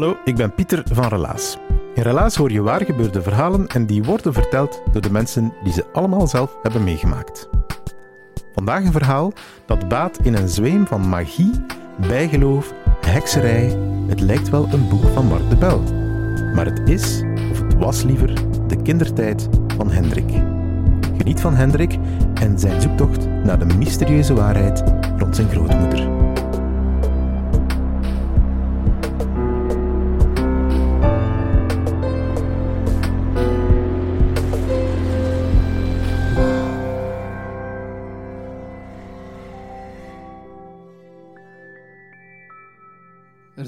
Hallo, ik ben Pieter van Relaas. In Relaas hoor je waar gebeurde verhalen en die worden verteld door de mensen die ze allemaal zelf hebben meegemaakt. Vandaag een verhaal dat baat in een zweem van magie, bijgeloof, hekserij. Het lijkt wel een boek van Mark de Bel. Maar het is, of het was liever, de kindertijd van Hendrik. Geniet van Hendrik en zijn zoektocht naar de mysterieuze waarheid rond zijn grootmoeder.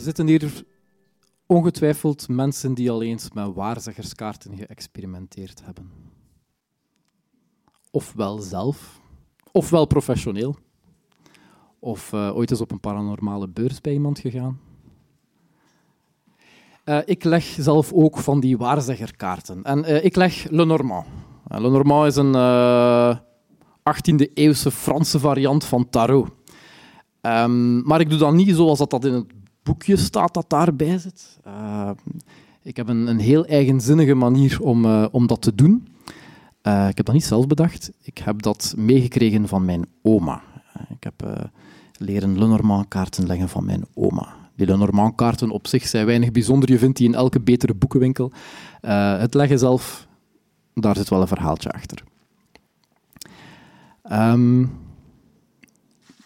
Zitten hier ongetwijfeld mensen die al eens met waarzeggerskaarten geëxperimenteerd hebben. Ofwel zelf, ofwel professioneel. Of uh, ooit eens op een paranormale beurs bij iemand gegaan. Uh, ik leg zelf ook van die waarzeggerkaarten. En uh, ik leg Lenormand. Lenormand is een 18e-eeuwse Franse variant van tarot. Um, maar ik doe dat niet zoals dat, dat in het boekje staat dat daarbij zit. Uh, ik heb een, een, heel eigenzinnige manier om, uh, om dat te doen. Uh, ik heb dat niet zelf bedacht. Ik heb dat meegekregen van mijn oma. Ik heb leren Lenormand-kaarten leggen van mijn oma. Die Lenormand-kaarten op zich zijn weinig bijzonder. Je vindt die in elke betere boekenwinkel. het leggen zelf, daar zit wel een verhaaltje achter. Um,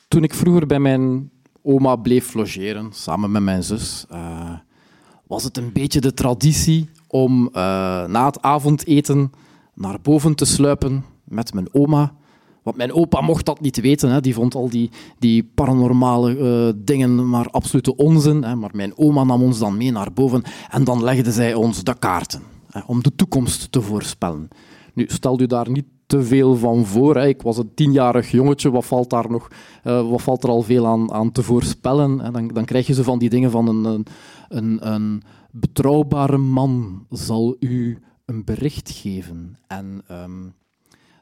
toen ik vroeger bij mijn oma bleef logeren, samen met mijn zus, uh, was het een beetje de traditie om uh, na het avondeten naar boven te sluipen met mijn oma. Want mijn opa mocht dat niet weten. Hè. Die vond al die, die paranormale uh, dingen maar absolute onzin. Hè. Maar mijn oma nam ons dan mee naar boven en dan legde zij ons de kaarten. Hè, om de toekomst te voorspellen. Nu, stel u daar niet te veel van voor. Ik was een tienjarig jongetje, wat valt, daar nog, uh, wat valt er al veel aan, aan te voorspellen? En dan, dan krijg je zo van die dingen van een, een, een, betrouwbare man zal u een bericht geven. En um,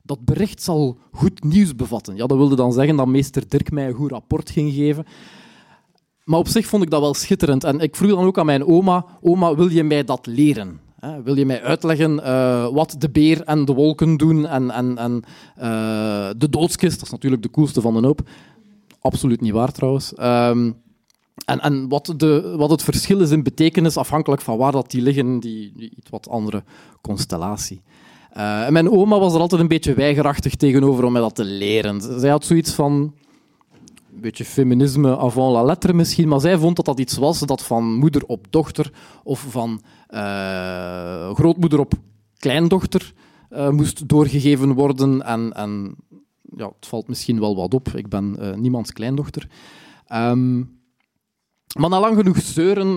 dat bericht zal goed nieuws bevatten. Ja, dat wilde dan zeggen dat meester Dirk mij een goed rapport ging geven. Maar op zich vond ik dat wel schitterend. En ik vroeg dan ook aan mijn oma, oma, wil je mij dat leren? Wil je mij uitleggen uh, wat de beer en de wolken doen en, en, en uh, de doodskist? Dat is natuurlijk de coolste van de hoop. Absoluut niet waar trouwens. Um, en, en wat, de, wat het verschil is in betekenis, afhankelijk van waar dat die liggen, die, iets wat andere constellatie. Uh, en mijn oma was er altijd een beetje weigerachtig tegenover om mij dat te leren. Zij had zoiets van een beetje feminisme avant la lettre misschien, maar zij vond dat dat iets was dat van moeder op dochter of van uh, grootmoeder op kleindochter uh, moest doorgegeven worden. En, en ja, het valt misschien wel wat op, ik ben uh, niemands kleindochter. Um, maar na lang genoeg zeuren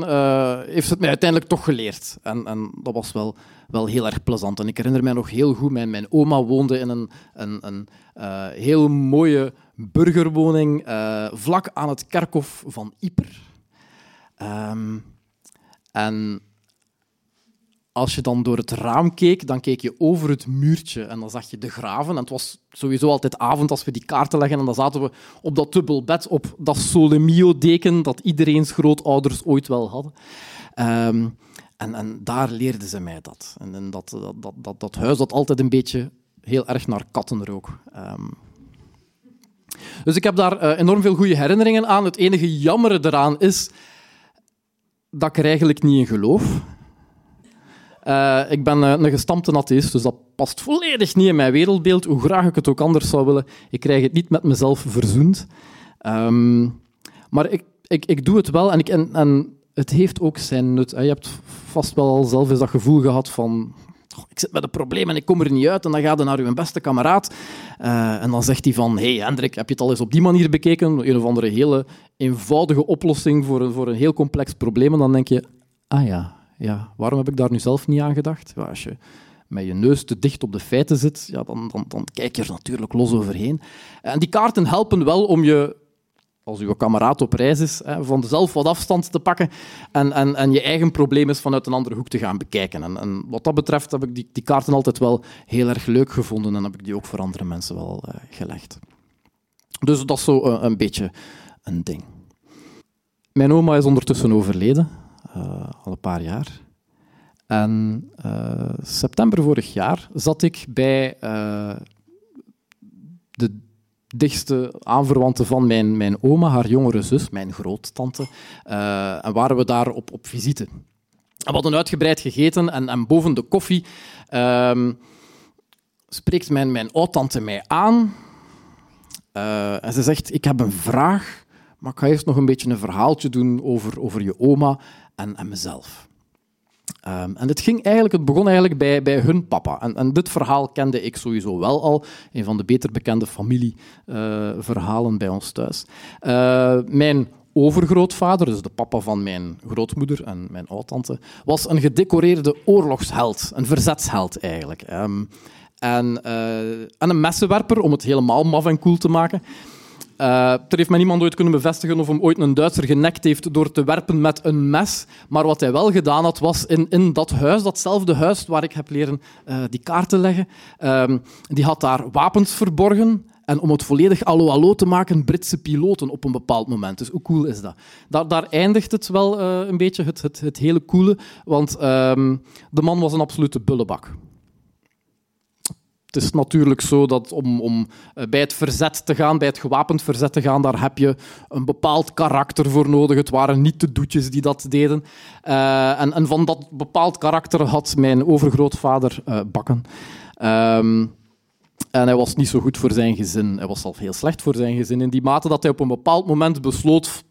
heeft het mij uiteindelijk toch geleerd. En, en dat was wel, wel heel erg plezant. En ik herinner mij nog heel goed, mijn, mijn oma woonde in een, een, een heel mooie burgerwoning vlak aan het kerkhof van Yper. Um, en als je dan door het raam keek, dan keek je over het muurtje en dan zag je de graven. En het was sowieso altijd avond als we die kaarten leggen en dan zaten we op dat dubbel bed, op dat Solemio-deken dat iedereen's grootouders ooit wel hadden. Um, en, en, daar leerden ze mij dat. En, en dat, dat, dat, dat, huis dat altijd een beetje heel erg naar katten rook. Um, dus ik heb daar uh, enorm veel goede herinneringen aan. Het enige jammere eraan is dat ik er eigenlijk niet in geloof. Uh, ik ben uh, een gestampte atheïst, dus dat past volledig niet in mijn wereldbeeld, hoe graag ik het ook anders zou willen. Ik krijg het niet met mezelf verzoend. Um, maar ik, ik, ik doe het wel en, ik, en, en het heeft ook zijn nut. Je hebt vast wel al zelf eens dat gevoel gehad van ik zit met een probleem en ik kom er niet uit. En dan gaat hij naar uw beste kameraad. Uh, en dan zegt hij van, hey Hendrik, heb je het al eens op die manier bekeken? Een of andere hele eenvoudige oplossing voor een, voor een heel complex probleem. En dan denk je, ah ja, ja, waarom heb ik daar nu zelf niet aan gedacht? Als je met je neus te dicht op de feiten zit, ja, dan, dan, dan kijk je er natuurlijk los overheen. En die kaarten helpen wel om je als uw kameraad op reis is, hè, van wat afstand te pakken en, en, en je eigen probleem vanuit een andere hoek te gaan bekijken. En, en wat dat betreft heb ik die, die, kaarten altijd wel heel erg leuk gevonden en heb ik die ook voor andere mensen wel uh, gelegd. Dus dat is zo uh, een beetje een ding. Mijn oma is ondertussen overleden, al een paar jaar. En september vorig jaar zat ik bij de dichtste aanverwante van mijn, mijn oma, haar jongere zus, mijn groottante. En waren we daar op, op visite. We hadden uitgebreid gegeten en, en boven de koffie uh, spreekt mijn, mijn oudtante mij aan. En ze zegt, ik heb een vraag, maar ik ga eerst nog een beetje een verhaaltje doen over, over je oma en, en mezelf. Um, en het, ging eigenlijk, het begon eigenlijk bij, bij hun papa. En, en, dit verhaal kende ik sowieso wel al. Een van de beter bekende familieverhalen uh, bij ons thuis. Uh, mijn overgrootvader, dus de papa van mijn grootmoeder en mijn oudtante, was een gedecoreerde oorlogsheld. Een verzetsheld eigenlijk. Um, en, uh, en een messenwerper, om het helemaal maf en cool te maken. Uh, er heeft mij niemand ooit kunnen bevestigen of hem ooit een Duitser genekt heeft door te werpen met een mes. Maar wat hij wel gedaan had, was in, in dat huis, datzelfde huis waar ik heb leren uh, die kaarten leggen, uh, die had daar wapens verborgen. En om het volledig allo-allo te maken, Britse piloten op een bepaald moment. Dus hoe cool is dat? Daar, daar eindigt het wel uh, een beetje, het, het, het hele coole. Want ehm, de man was een absolute bullebak het is natuurlijk zo dat om, om eh, bij het verzet te gaan, bij het gewapend verzet te gaan, daar heb je een bepaald karakter voor nodig. Het waren niet de doetjes die dat deden. Uh, en, en, van dat bepaald karakter had mijn overgrootvader uh, bakken. Um, en hij was niet zo goed voor zijn gezin. Hij was zelf heel slecht voor zijn gezin. In die mate dat hij op een bepaald moment besloot: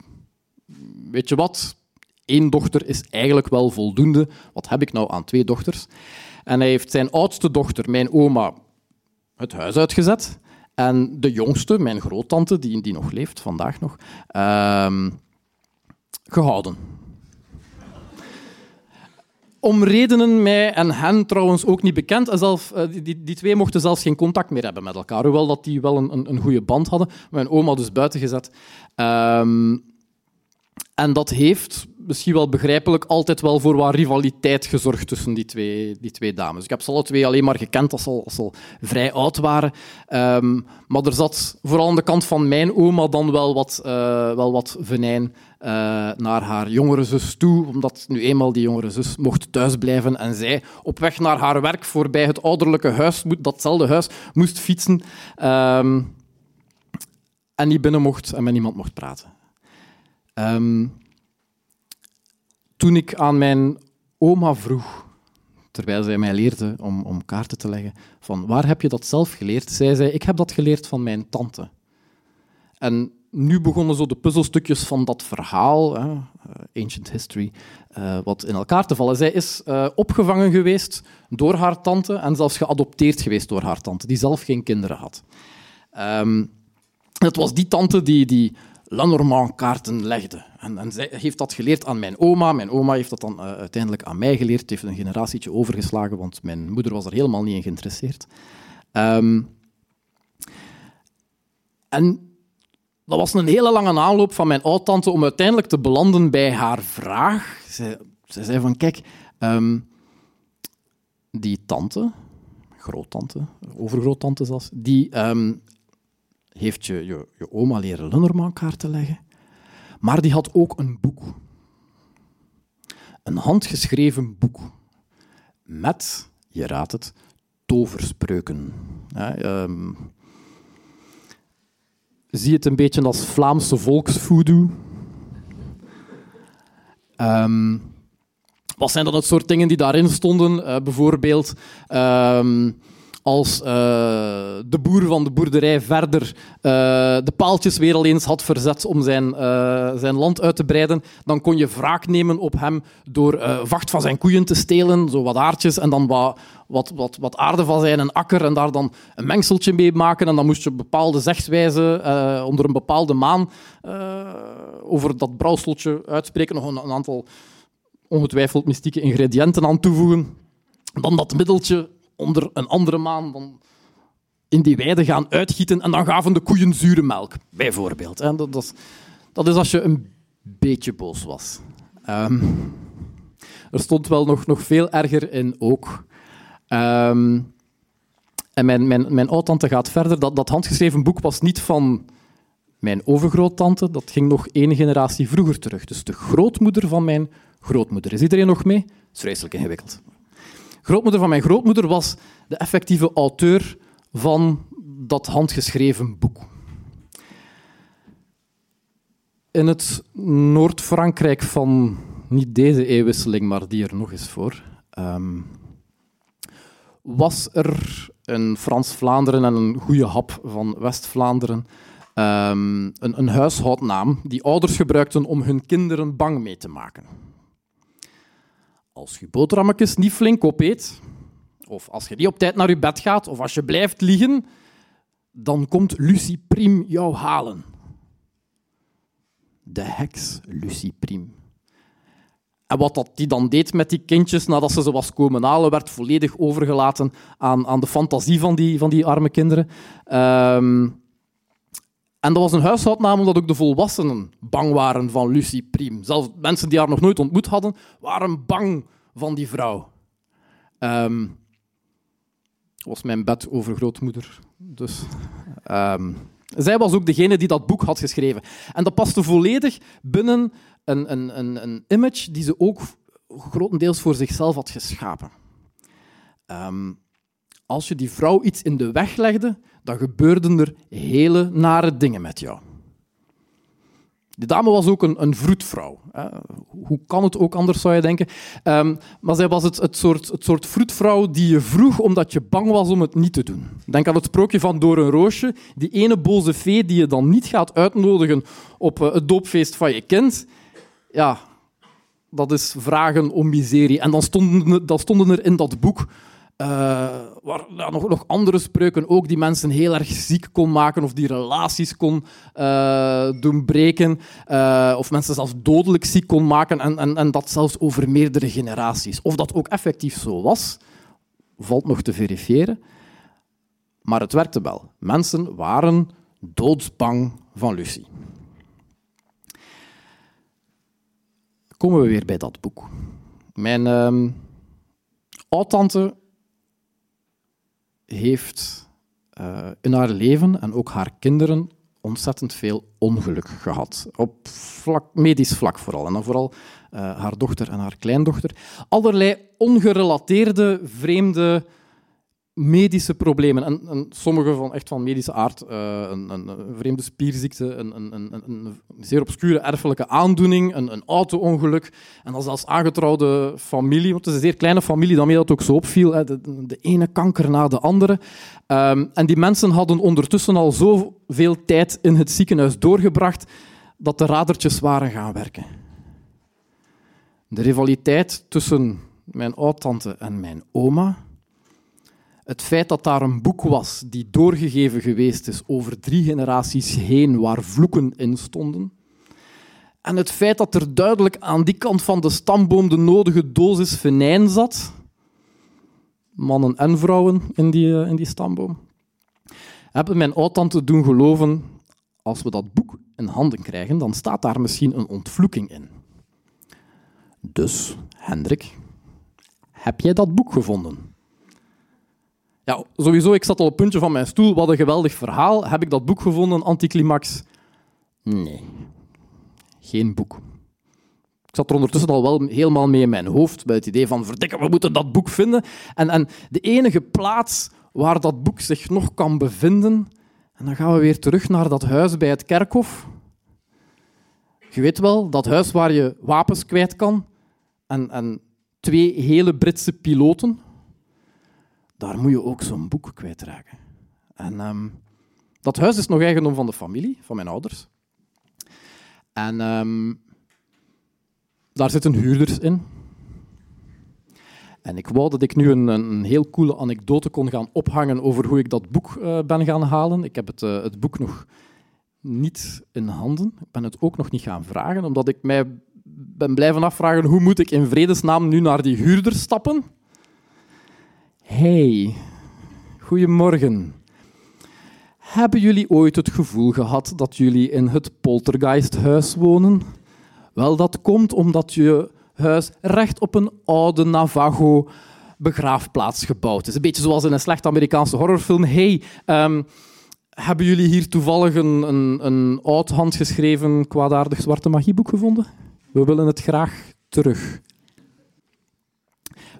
Weet je wat? Eén dochter is eigenlijk wel voldoende. Wat heb ik nou aan twee dochters? En hij heeft zijn oudste dochter, mijn oma, het huis uitgezet. En de jongste, mijn groottante, die, die nog leeft, vandaag nog, uh, gehouden. Om redenen mij en hen trouwens ook niet bekend. Uh, die, die twee mochten zelfs geen contact meer hebben met elkaar. Hoewel dat die wel een, een, een goede band hadden. Mijn oma dus buiten gezet. Um, en dat heeft misschien wel begrijpelijk, altijd wel voor wat rivaliteit gezorgd tussen die twee, die twee dames. Ik heb ze alle twee alleen maar gekend als ze al, als vrij oud waren. Um, maar er zat vooral aan de kant van mijn oma dan wel wat, uh, wel wat venijn uh, naar haar jongere zus toe, omdat nu eenmaal die jongere zus mocht thuisblijven en zij op weg naar haar werk voorbij het ouderlijke huis, datzelfde huis, moest fietsen um, en niet binnen mocht en met niemand mocht praten. Um, toen ik aan mijn oma vroeg, terwijl zij mij leerde om, om kaarten te leggen, van waar heb je dat zelf geleerd? Zij zei, ik heb dat geleerd van mijn tante. En nu begonnen zo de puzzelstukjes van dat verhaal, hè, eh, ancient history, uh, wat in elkaar te vallen. Zij is uh, opgevangen geweest door haar tante en zelfs geadopteerd geweest door haar tante, die zelf geen kinderen had. Um, het was die tante die, die Lenormand-kaarten legde. En, en, zij heeft dat geleerd aan mijn oma. Mijn oma heeft dat dan uh, uiteindelijk aan mij geleerd. Het heeft een generatietje overgeslagen, want mijn moeder was er helemaal niet in geïnteresseerd. Um, en dat was een hele lange aanloop van mijn oudtante om uiteindelijk te belanden bij haar vraag. Zij, zei van, kijk, um, die tante, groottante, overgroottante zelfs, die um, heeft je, je, oma leren Lenormand-kaarten leggen. Maar die had ook een boek. Een handgeschreven boek. Met, je raadt het, toverspreuken. Ja, um, zie het een beetje als Vlaamse volksvoodoo. Um, wat zijn dan het soort dingen die daarin stonden? Uh, bijvoorbeeld... Um, als eh, de boer van de boerderij verder eh, de paaltjes weer al eens had verzet om zijn, eh, zijn land uit te breiden, dan kon je wraak nemen op hem door vacht van zijn koeien te stelen, zo wat aardjes, en dan wat, wat, wat, wat aarde van zijn akker en daar dan een mengseltje mee maken. En dan moest je bepaalde zegswijzen eh, onder een bepaalde maan over dat brouwseltje uitspreken, nog een aantal ongetwijfeld mystieke ingrediënten aan toevoegen. Dan dat middeltje onder een andere maan dan in die weide gaan uitgieten en dan gaven de koeien zure melk, bijvoorbeeld. hè. Dat, is, dat is als je een beetje boos was. Ehm, er stond wel nog, nog veel erger in ook. Ehm, en mijn, mijn, mijn oud-tante gaat verder. Dat, dat handgeschreven boek was niet van mijn overgroottante, dat ging nog één generatie vroeger terug. Dus de grootmoeder van mijn grootmoeder. Is iedereen nog mee? Dat is vreselijk ingewikkeld. Grootmoeder van mijn grootmoeder was de effectieve auteur van dat handgeschreven boek. In het Noord-Frankrijk van niet deze eeuwwisseling, maar die er nog eens voor, ehm, was er in Frans-Vlaanderen en een goede hap van West-Vlaanderen ehm, een, een huishoudnaam die ouders gebruikten om hun kinderen bang mee te maken. Als je boterhammetjes niet flink opeet, of als je niet op tijd naar je bed gaat, of als je blijft liggen, dan komt Lucie Priem jou halen. De heks Lucie Priem. En wat dat die dan deed met die kindjes nadat ze ze was komen halen, werd volledig overgelaten aan, aan de fantasie van die, van die arme kinderen. Ehm, en dat was een huishoudnaam omdat ook de volwassenen bang waren van Lucie Priem. Zelfs mensen die haar nog nooit ontmoet hadden, waren bang van die vrouw. Dat was mijn bed overgrootmoeder. Dus, ehm, zij was ook degene die dat boek had geschreven. En dat paste volledig binnen een, een, een, een image die ze ook grotendeels voor zichzelf had geschapen. Ehm, als je die vrouw iets in de weg legde, dan gebeurden er hele nare dingen met jou. Die dame was ook een, een vroedvrouw. Hoe kan het ook anders, zou je denken? Ehm, maar zij was het, het, soort, het soort vroedvrouw die je vroeg omdat je bang was om het niet te doen. Denk aan het sprookje van Door een roosje. Die ene boze vee die je dan niet gaat uitnodigen op eh, het doopfeest van je kind. Ja, dat is vragen om miserie. En dan stonden, dan stonden er in dat boek waar, ja, nog, nog andere spreuken ook die mensen heel erg ziek kon maken of die relaties kon eh, doen breken eh, of mensen zelfs dodelijk ziek kon maken en, en, en dat zelfs over meerdere generaties. Of dat ook effectief zo was, valt nog te verifiëren. Maar het werkte wel. Mensen waren doodsbang van Lucie. Komen we weer bij dat boek. Mijn ehm oud-tante heeft eh, in haar leven en ook haar kinderen ontzettend veel ongeluk gehad. Op vlak, medisch vlak vooral. En dan vooral eh, haar dochter en haar kleindochter. Allerlei ongerelateerde, vreemde medische problemen. En, en sommige van echt van medische aard. eh, een, een, vreemde spierziekte, een, een, zeer obscure erfelijke aandoening, een, een auto-ongeluk. En is als aangetrouwde familie, want het is een zeer kleine familie, daarmee dat ook zo opviel. Hè, de, de ene kanker na de andere. Ehm, en die mensen hadden ondertussen al zoveel tijd in het ziekenhuis doorgebracht dat de radertjes waren gaan werken. De rivaliteit tussen mijn oud-tante en mijn oma het feit dat daar een boek was die doorgegeven geweest is over drie generaties heen, waar vloeken in stonden. En het feit dat er duidelijk aan die kant van de stamboom de nodige dosis venijn zat. Mannen en vrouwen in die, eh, in die stamboom. Hebben mijn oud-tante doen geloven, als we dat boek in handen krijgen, dan staat daar misschien een ontvloeking in. Dus, Hendrik, heb jij dat boek gevonden? Ja, sowieso, ik zat al op het puntje van mijn stoel. Wat een geweldig verhaal. Heb ik dat boek gevonden, Anticlimax? Nee, geen boek. Ik zat er ondertussen al wel helemaal mee in mijn hoofd, bij het idee van, verdikke, we moeten dat boek vinden. En, en de enige plaats waar dat boek zich nog kan bevinden, en dan gaan we weer terug naar dat huis bij het kerkhof. Je weet wel, dat huis waar je wapens kwijt kan en, en twee hele Britse piloten daar moet je ook zo'n boek kwijtraken. En ehm, dat huis is nog eigendom van de familie, van mijn ouders. En ehm, daar zitten huurders in. En ik wou dat ik nu een, een heel coole anekdote kon gaan ophangen over hoe ik dat boek uh, ben gaan halen. Ik heb het, uh, het boek nog niet in handen. Ik ben het ook nog niet gaan vragen, omdat ik mij ben blijven afvragen hoe moet ik in vredesnaam nu naar die huurder stappen. Hey, goedemorgen. Hebben jullie ooit het gevoel gehad dat jullie in het poltergeisthuis wonen? Wel, dat komt omdat je huis recht op een oude Navajo begraafplaats gebouwd is. Een beetje zoals in een slecht Amerikaanse horrorfilm. Hey, um, hebben jullie hier toevallig een, een, een oud handgeschreven kwaadaardig zwarte magieboek gevonden? We willen het graag terug.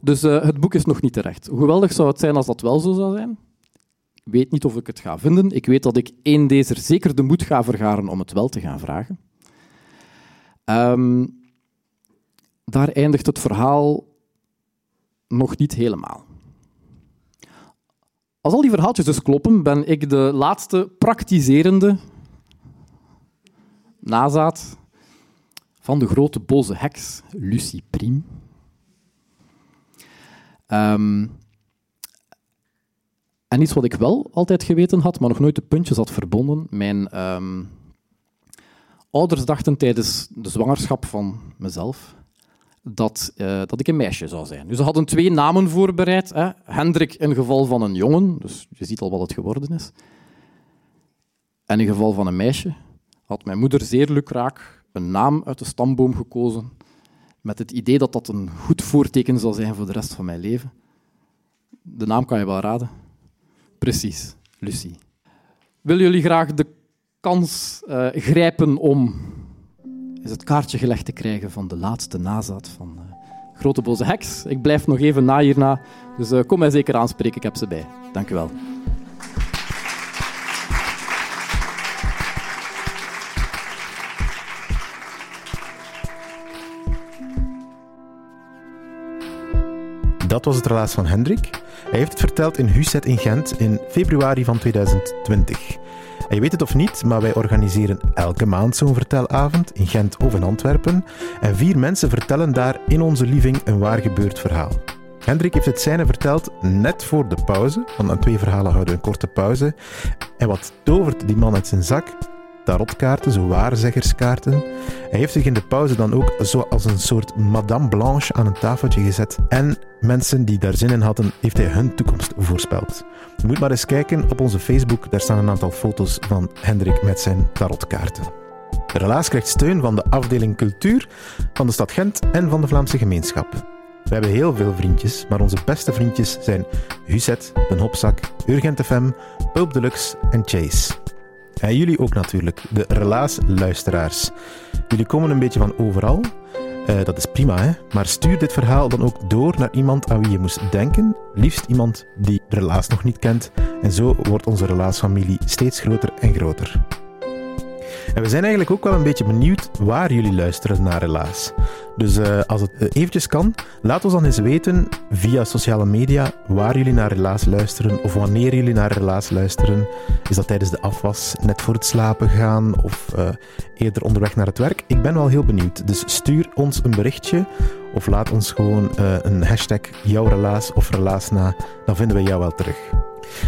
Dus uh, het boek is nog niet terecht. Geweldig zou het zijn als dat wel zo zou zijn? Ik weet niet of ik het ga vinden. Ik weet dat ik één deze zeker de moed ga vergaren om het wel te gaan vragen. Um, daar eindigt het verhaal nog niet helemaal. Als al die verhaaltjes dus kloppen, ben ik de laatste praktiserende nazaat van de grote boze heks Lucie Priem. Um, en iets wat ik wel altijd geweten had, maar nog nooit de puntjes had verbonden. Mijn um, ouders dachten tijdens de zwangerschap van mezelf dat, uh, dat ik een meisje zou zijn. Dus ze hadden twee namen voorbereid. Hè. Hendrik in geval van een jongen, dus je ziet al wat het geworden is. En in geval van een meisje had mijn moeder zeer lukraak een naam uit de stamboom gekozen met het idee dat dat een goed voorteken zou zijn voor de rest van mijn leven. De naam kan je wel raden. Precies, Lucie. Willen jullie graag de kans uh, grijpen om is het kaartje gelegd te krijgen van de laatste nazaat van uh, Grote Boze Heks. Ik blijf nog even na hierna, dus uh, kom mij zeker aanspreken, ik heb ze bij. Dank u wel. Dat was het relaas van Hendrik. Hij heeft het verteld in Huset in Gent in februari van 2020. En je weet het of niet, maar wij organiseren elke maand zo'n vertelavond in Gent of in Antwerpen. En vier mensen vertellen daar in onze living een waar gebeurd verhaal. Hendrik heeft het zijne verteld net voor de pauze, want aan twee verhalen houden we een korte pauze. En wat tovert die man uit zijn zak? Tarotkaarten, zo waarzeggerskaarten. Hij heeft zich in de pauze dan ook zo als een soort Madame Blanche aan een tafeltje gezet. En mensen die daar zin in hadden, heeft hij hun toekomst voorspeld. Je moet maar eens kijken op onze Facebook, daar staan een aantal foto's van Hendrik met zijn tarotkaarten. De relaas krijgt steun van de afdeling cultuur van de stad Gent en van de Vlaamse gemeenschap. We hebben heel veel vriendjes, maar onze beste vriendjes zijn Huzet, Den Hopzak, Urgent FM, Pulp Deluxe en Chase. En jullie ook natuurlijk, de relaas-luisteraars. Jullie komen een beetje van overal. Uh, dat is prima, hè? maar stuur dit verhaal dan ook door naar iemand aan wie je moest denken. Liefst iemand die relaas nog niet kent. En zo wordt onze relaasfamilie steeds groter en groter. En we zijn eigenlijk ook wel een beetje benieuwd waar jullie luisteren naar Relaas. Dus uh, als het uh, eventjes kan, laat ons dan eens weten via sociale media waar jullie naar Relaas luisteren of wanneer jullie naar Relaas luisteren. Is dat tijdens de afwas, net voor het slapen gaan of uh, eerder onderweg naar het werk? Ik ben wel heel benieuwd. Dus stuur ons een berichtje of laat ons gewoon een hashtag jouw relaas of relaas na. Dan vinden we jou wel terug.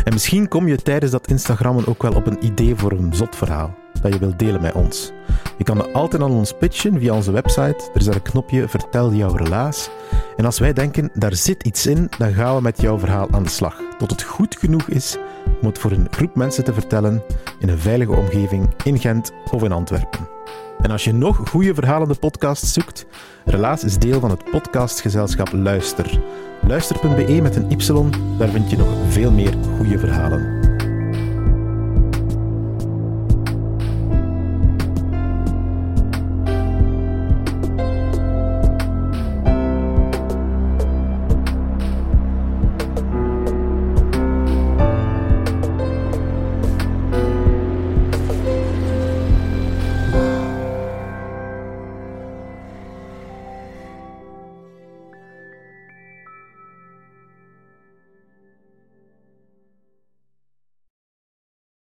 En misschien kom je tijdens dat Instagrammen ook wel op een idee voor een zot verhaal dat je wilt delen met ons. Je kan dat altijd aan ons pitchen via onze website. Er is daar een knopje Vertel jouw relaas. En als wij denken, daar zit iets in, dan gaan we met jouw verhaal aan de slag. Tot het goed genoeg is om het voor een groep mensen te vertellen in een veilige omgeving in Gent of in Antwerpen. En als je nog goede verhalende podcasts zoekt, Relaas is deel van het podcastgezelschap Luister. Luister.be met een Y, daar vind je nog veel meer goede verhalen.